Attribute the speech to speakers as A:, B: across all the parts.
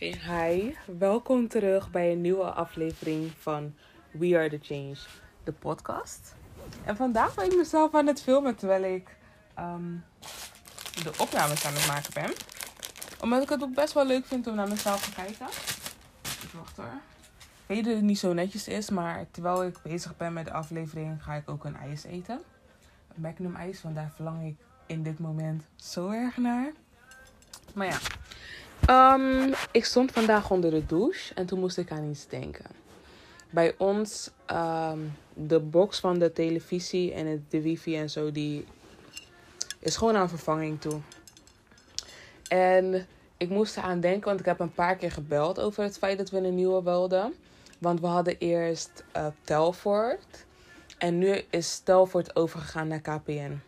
A: Hi. Welkom terug bij een nieuwe aflevering van We Are The Change, de podcast. En vandaag ben ik mezelf aan het filmen terwijl ik ehm, de opnames aan het maken ben. Omdat ik het ook best wel leuk vind om naar mezelf te kijken. Ik wacht hoor. Ik weet dat het niet zo netjes is, maar terwijl ik bezig ben met de aflevering ga ik ook een ijs eten. Een Magnum ijs, want daar verlang ik in dit moment zo erg naar. Maar ja, Ehm, ik stond vandaag onder de douche en toen moest ik aan iets denken. Bij ons, ehm, de box van de televisie en het, de wifi en zo, die is gewoon aan vervanging toe. En ik moest eraan denken, want ik heb een paar keer gebeld over het feit dat we een nieuwe wilden. Want we hadden eerst uh, en nu is Telfort overgegaan naar KPN.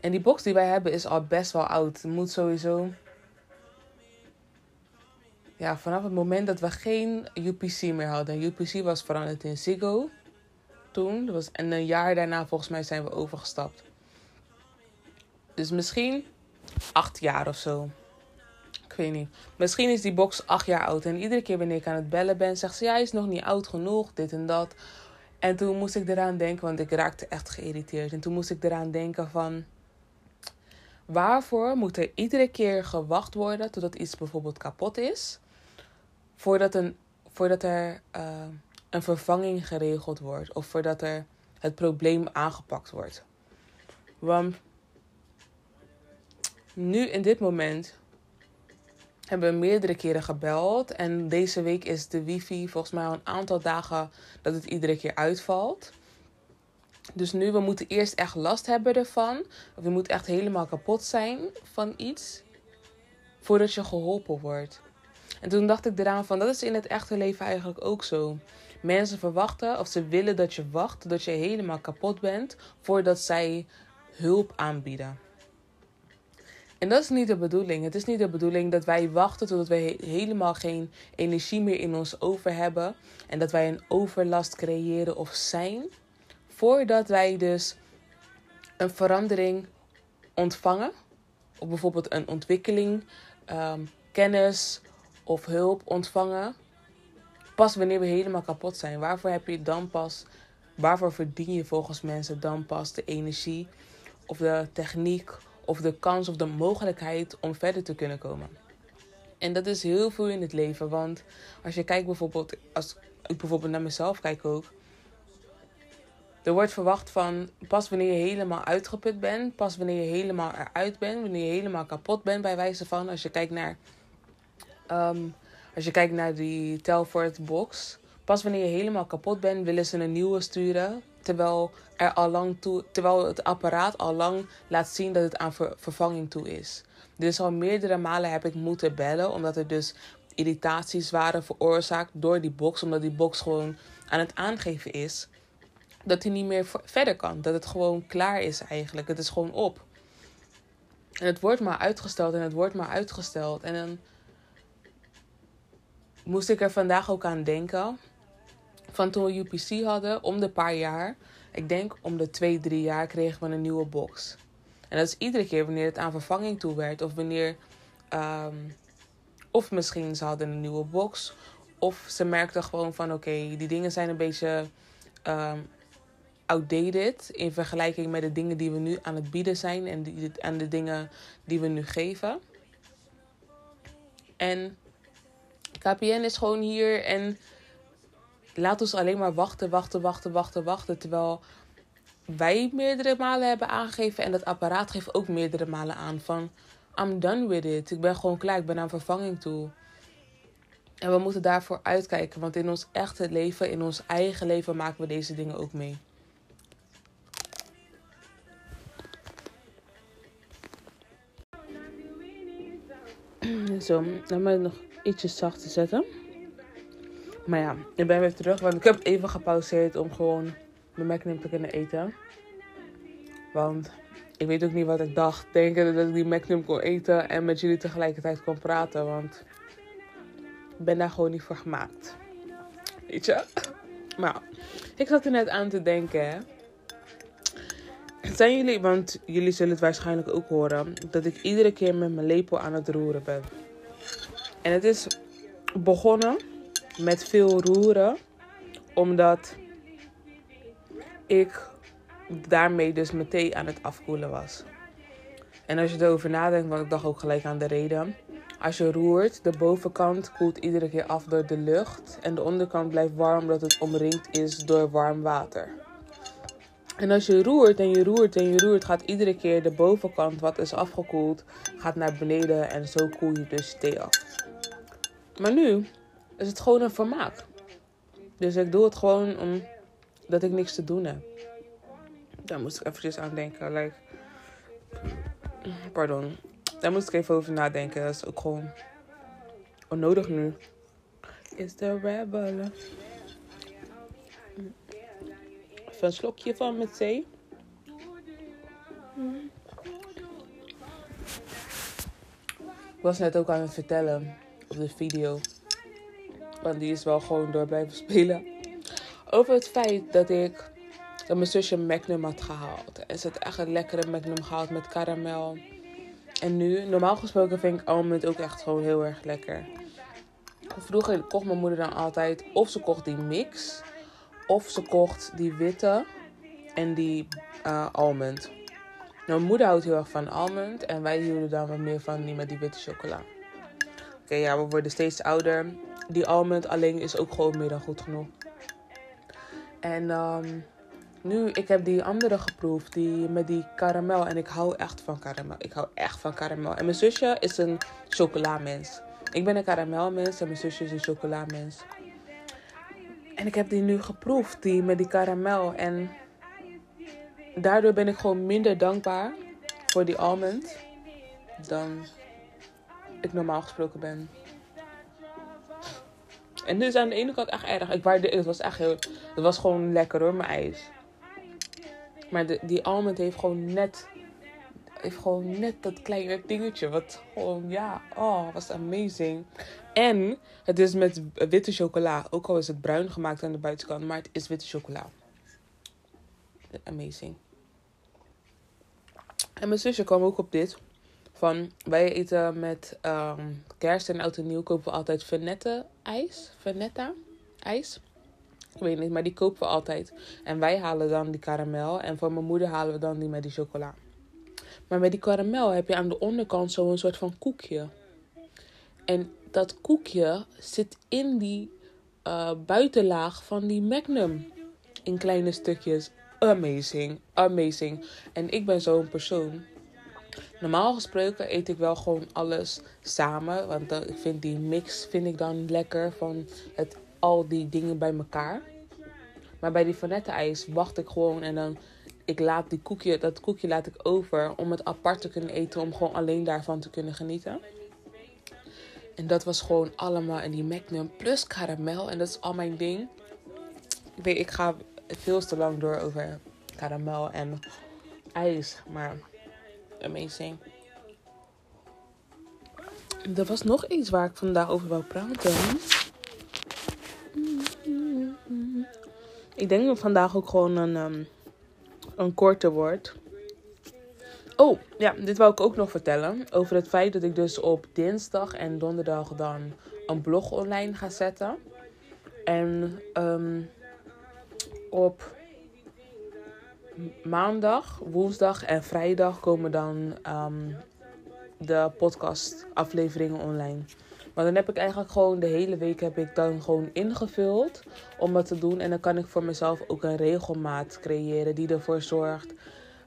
A: En die box die wij hebben is al best wel oud. Moet sowieso ja, vanaf het moment dat we geen UPC meer hadden. UPC was veranderd in Ziggo toen. Dat was, en een jaar daarna volgens mij zijn we overgestapt. Dus misschien acht jaar of zo. Ik weet niet. Misschien is die box acht jaar oud. En iedere keer wanneer ik aan het bellen ben, zegt ze: Ja, is nog niet oud genoeg, dit en dat. En toen moest ik eraan denken, want ik raakte echt geïrriteerd. En toen moest ik eraan denken van... Waarvoor moet er iedere keer gewacht worden totdat iets bijvoorbeeld kapot is? Voordat, een, voordat er uh, een vervanging geregeld wordt of voordat er het probleem aangepakt wordt. Want nu in dit moment hebben we meerdere keren gebeld en deze week is de wifi volgens mij al een aantal dagen dat het iedere keer uitvalt. Dus nu, we moeten eerst echt last hebben ervan. Of je moet echt helemaal kapot zijn van iets. Voordat je geholpen wordt. En toen dacht ik eraan van, dat is in het echte leven eigenlijk ook zo. Mensen verwachten of ze willen dat je wacht, dat je helemaal kapot bent, voordat zij hulp aanbieden. En dat is niet de bedoeling. Het is niet de bedoeling dat wij wachten totdat wij helemaal geen energie meer in ons over hebben. En dat wij een overlast creëren of zijn. Voordat wij dus een verandering ontvangen. Of bijvoorbeeld een ontwikkeling, um, kennis of hulp ontvangen. Pas wanneer we helemaal kapot zijn. Waarvoor heb je dan pas, waarvoor verdien je volgens mensen dan pas de energie of de techniek of de kans of de mogelijkheid om verder te kunnen komen? En dat is heel veel in het leven. Want als je kijkt bijvoorbeeld, als ik bijvoorbeeld naar mezelf kijk ook. Er wordt verwacht van pas wanneer je helemaal uitgeput bent, pas wanneer je helemaal eruit bent, wanneer je helemaal kapot bent, bij wijze van als je kijkt naar Ehm, als je kijkt naar die Telfort box. Pas wanneer je helemaal kapot bent, willen ze een nieuwe sturen. Terwijl, er al lang toe, terwijl het apparaat al lang laat zien dat het aan vervanging toe is. Dus al meerdere malen heb ik moeten bellen. Omdat er dus irritaties waren veroorzaakt door die box. Omdat die box gewoon aan het aangeven is dat hij niet meer verder kan. Dat het gewoon klaar is eigenlijk. Het is gewoon op. En het wordt maar uitgesteld en het wordt maar uitgesteld. En dan moest ik er vandaag ook aan denken. Van toen we UPC hadden, om de paar jaar. Ik denk om de twee, drie jaar kregen we een nieuwe box. En dat is iedere keer wanneer het aan vervanging toe werd. Of wanneer. Um, of misschien ze hadden een nieuwe box. Of ze merkten gewoon van oké, die dingen zijn een beetje um, outdated. In vergelijking met de dingen die we nu aan het bieden zijn. En, die, en de dingen die we nu geven. En KPN is gewoon hier en laat ons alleen maar wachten, wachten, wachten, wachten, wachten. Terwijl wij meerdere malen hebben aangegeven en dat apparaat geeft ook meerdere malen aan van I'm done with it. Ik ben gewoon klaar, ik ben aan vervanging toe. En we moeten daarvoor uitkijken, want in ons echte leven, in ons eigen leven maken we deze dingen ook mee. Zo, dan ik nog ietsje zacht te zetten. Maar ja, ik ben weer terug. Want ik heb even gepauzeerd om gewoon mijn Magnum te kunnen eten. Want ik weet ook niet wat ik dacht. Denken dat ik die Magnum kon eten en met jullie tegelijkertijd kon praten. Want ik ben daar gewoon niet voor gemaakt. Weet je? Maar ik zat er net aan te denken. Zijn jullie, want jullie zullen het waarschijnlijk ook horen, dat ik iedere keer met mijn lepel aan het roeren ben. En het is begonnen met veel roeren, omdat ik daarmee dus mijn thee aan het afkoelen was. En als je erover nadenkt, want ik dacht ook gelijk aan de reden. Als je roert, de bovenkant koelt iedere keer af door de lucht. En de onderkant blijft warm omdat het omringd is door warm water. En als je roert en je roert en je roert, gaat iedere keer de bovenkant, wat is afgekoeld, gaat naar beneden. En zo koel je dus thee af. Maar nu is het gewoon een vermaak. Dus ik doe het gewoon omdat ik niks te doen heb. Daar moest ik eventjes aan denken. Like, pardon. Daar moest ik even over nadenken. Dat is ook gewoon onnodig nu. Is de rebel. Even een slokje van met thee. Ik was net ook aan het vertellen op de video. Want die is wel gewoon door blijven spelen. Over het feit dat ik dat mijn zusje Magnum had gehaald. En ze had echt een lekkere Magnum gehaald met karamel. En nu, normaal gesproken vind ik almond ook echt gewoon heel erg lekker. Vroeger kocht mijn moeder dan altijd of ze kocht die mix. Of ze kocht die witte en die uh, almond. Nou, mijn moeder houdt heel erg van almond. En wij hielden dan wat meer van die met die witte chocola. Oké, ja, we worden steeds ouder. Die almond alleen is ook gewoon meer dan goed genoeg. En um, nu, ik heb die andere geproefd, die met die karamel. En ik hou echt van karamel. Ik hou echt van karamel. En mijn zusje is een chocolamens. Ik ben een karamelmens en mijn zusje is een chocolamens. En ik heb die nu geproefd, die met die karamel. En daardoor ben ik gewoon minder dankbaar voor die almond dan ik normaal gesproken ben. En is aan de ene kant echt erg. Ik waardeer, het was echt heel, het was gewoon lekker hoor, mijn ijs. Maar de, die almond heeft gewoon net, heeft gewoon net dat kleine dingetje. Wat gewoon, ja, oh, was amazing. En het is met witte chocola. Ook al is het bruin gemaakt aan de buitenkant, maar het is witte chocola. Amazing. En mijn zusje kwam ook op dit. Van, wij eten met um, kerst en oud en nieuw kopen we altijd Venette ijs. Venetta ijs. Ik weet niet, maar die kopen we altijd. En wij halen dan die karamel. En voor mijn moeder halen we dan die met die chocola. Maar met die karamel heb je aan de onderkant zo'n soort van koekje. En dat koekje zit in die uh, buitenlaag van die Magnum. In kleine stukjes. Amazing. Amazing. En ik ben zo'n persoon. Normaal gesproken eet ik wel gewoon alles samen. Want ik vind die mix vind ik dan lekker van het al die dingen bij elkaar. Maar bij die vanette ijs wacht ik gewoon en dan ik laat die koekje, dat koekje laat ik over om het apart te kunnen eten, om gewoon alleen daarvan te kunnen genieten. En dat was gewoon allemaal in die Magnum plus karamel en dat is al mijn ding. Ik weet, ik ga veel te lang door over karamel en ijs, maar amazing. Er was nog iets waar ik vandaag over wou praten. Ik denk dat vandaag ook gewoon een, um, een korte wordt. Oh, ja, dit wou ik ook nog vertellen. Over het feit dat ik dus op dinsdag en donderdag dan een blog online ga zetten. En um, op maandag, woensdag en vrijdag komen dan um, de podcast afleveringen online. Maar dan heb ik eigenlijk gewoon de hele week heb ik dan gewoon ingevuld om wat te doen. En dan kan ik voor mezelf ook een regelmaat creëren die ervoor zorgt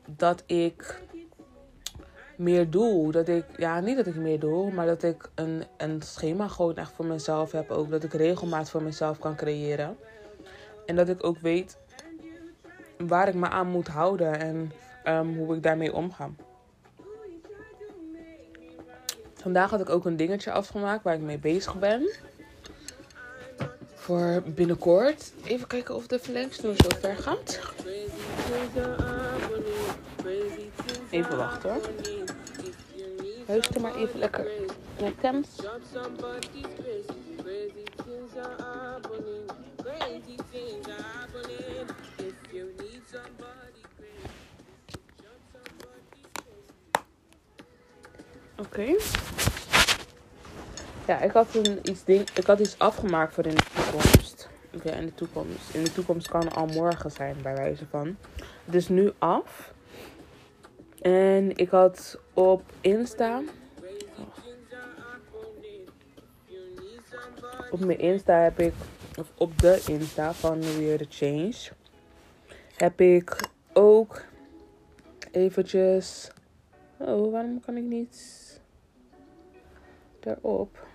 A: dat ik meer doe. Dat ik, ja, niet dat ik meer doe, maar dat ik een, een schema gewoon echt voor mezelf heb. Ook dat ik regelmaat voor mezelf kan creëren. En dat ik ook weet waar ik me aan moet houden en um, hoe ik daarmee omga. Vandaag had ik ook een dingetje afgemaakt waar ik mee bezig ben. Voor binnenkort. Even kijken of de verlengsnoer zo ver gaat. Even wachten hoor. Luister maar even lekker naar Thames. Oké. Okay. Ja, ik had, een, iets, ding, ik had iets afgemaakt voor in de toekomst. Ja, in de toekomst. In de toekomst kan al morgen zijn, bij wijze van. Het is nu af. En ik had op Insta. Op mijn Insta heb ik. Of op de Insta van Weer the Change. Heb ik ook eventjes. Oh, waarom kan ik niet daarop?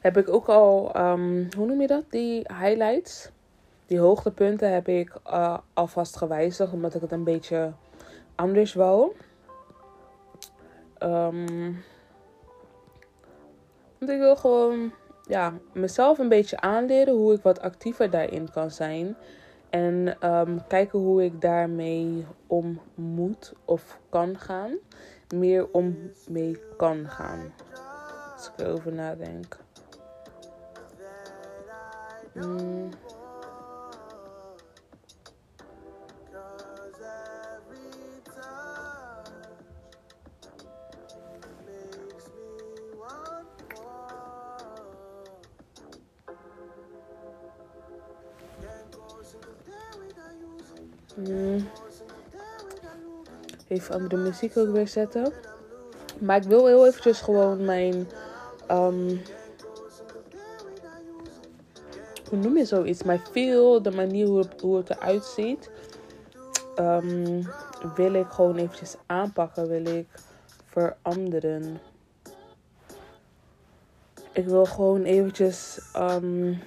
A: Heb ik ook al, um, hoe noem je dat? Die highlights. Die hoogtepunten heb ik uh, alvast gewijzigd, omdat ik het een beetje anders wou. Um, want ik wil gewoon ja, mezelf een beetje aanleren hoe ik wat actiever daarin kan zijn. En um, kijken hoe ik daarmee om moet of kan gaan. Meer om mee kan gaan. Als ik erover nadenk. Mm. Mm. Even andere muziek ook weer zetten. Maar ik wil heel eventjes gewoon mijn. Um, hoe noem je zoiets? Mijn feel, de manier hoe het, eruit ziet. Um, wil ik gewoon eventjes aanpakken. Wil ik veranderen. Ik wil gewoon eventjes. Um,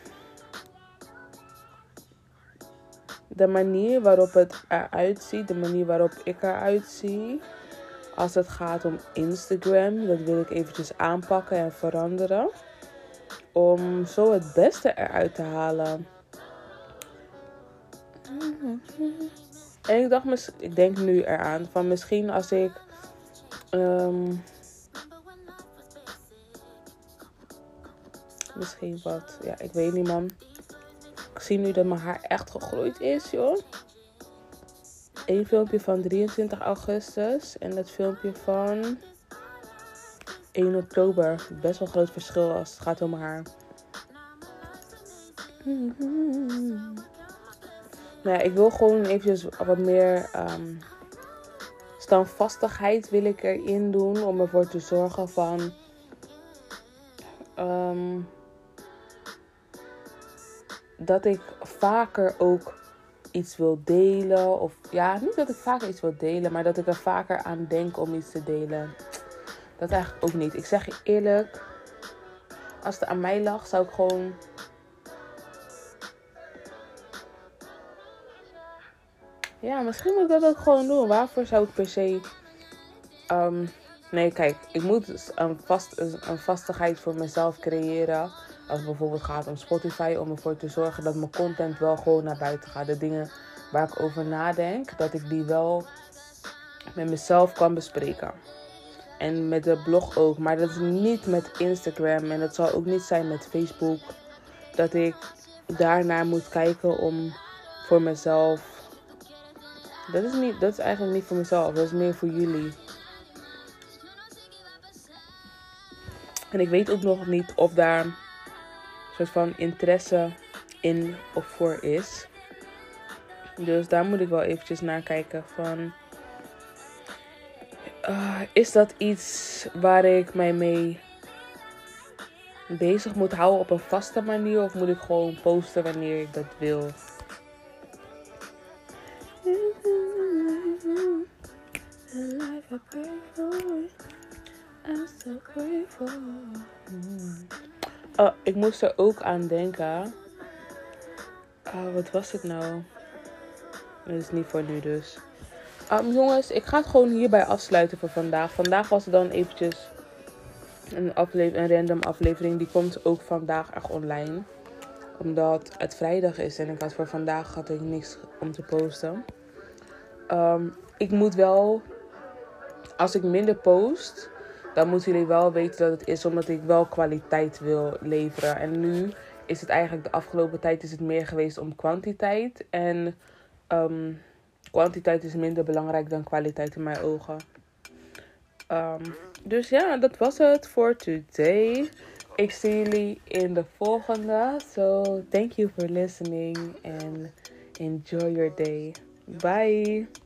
A: de manier waarop het eruit ziet, de manier waarop ik eruit zie, als het gaat om Instagram, dat wil ik eventjes aanpakken en veranderen. Om zo het beste eruit te halen. En ik dacht, ik denk nu eraan, van misschien als ik. Um, misschien wat, ja, ik weet niet man zie nu dat mijn haar echt gegroeid is, joh. Eén filmpje van 23 augustus en het filmpje van 1 oktober. Best wel groot verschil als het gaat om haar. Nou ja, ik wil gewoon eventjes wat meer um, standvastigheid wil ik erin doen. Om ervoor te zorgen van... Um, dat ik vaker ook iets wil delen. Of ja, niet dat ik vaker iets wil delen, maar dat ik er vaker aan denk om iets te delen. Dat eigenlijk ook niet. Ik zeg je eerlijk, als het aan mij lag, zou ik gewoon. Ja, misschien moet ik dat ook gewoon doen. Waarvoor zou ik per se. Um, nee, kijk, ik moet een, vast, een vastigheid voor mezelf creëren als het bijvoorbeeld gaat om Spotify, om ervoor te zorgen dat mijn content wel gewoon naar buiten gaat. De dingen waar ik over nadenk, dat ik die wel met mezelf kan bespreken. En met de blog ook. Maar dat is niet met Instagram en dat zal ook niet zijn met Facebook. Dat ik daarnaar moet kijken om voor mezelf. Dat is, niet, dat is eigenlijk niet voor mezelf, dat is meer voor jullie. En ik weet ook nog niet of daar soort van interesse in of voor is. Dus daar moet ik wel eventjes naar kijken van... Uh, is dat iets waar ik mij mee bezig moet houden op een vaste manier? Of moet ik gewoon posten wanneer ik dat wil? I'm so grateful. Oh, ik moest er ook aan denken. Oh, wat was het nou? Dat is niet voor nu dus. Um, jongens, ik ga het gewoon hierbij afsluiten voor vandaag. Vandaag was het dan eventjes een, een random aflevering. Die komt ook vandaag echt online. Omdat het vrijdag is en ik had voor vandaag had ik niks om te posten. Um, ik moet wel, als ik minder post, dan moeten jullie wel weten dat het is omdat ik wel kwaliteit wil leveren. En nu is het eigenlijk de afgelopen tijd is het meer geweest om kwantiteit. En um, kwantiteit is minder belangrijk dan kwaliteit in mijn ogen. Um, Dus ja, dat was het voor today. Ik zie jullie in de volgende. So, thank you for listening and enjoy your day. Bye.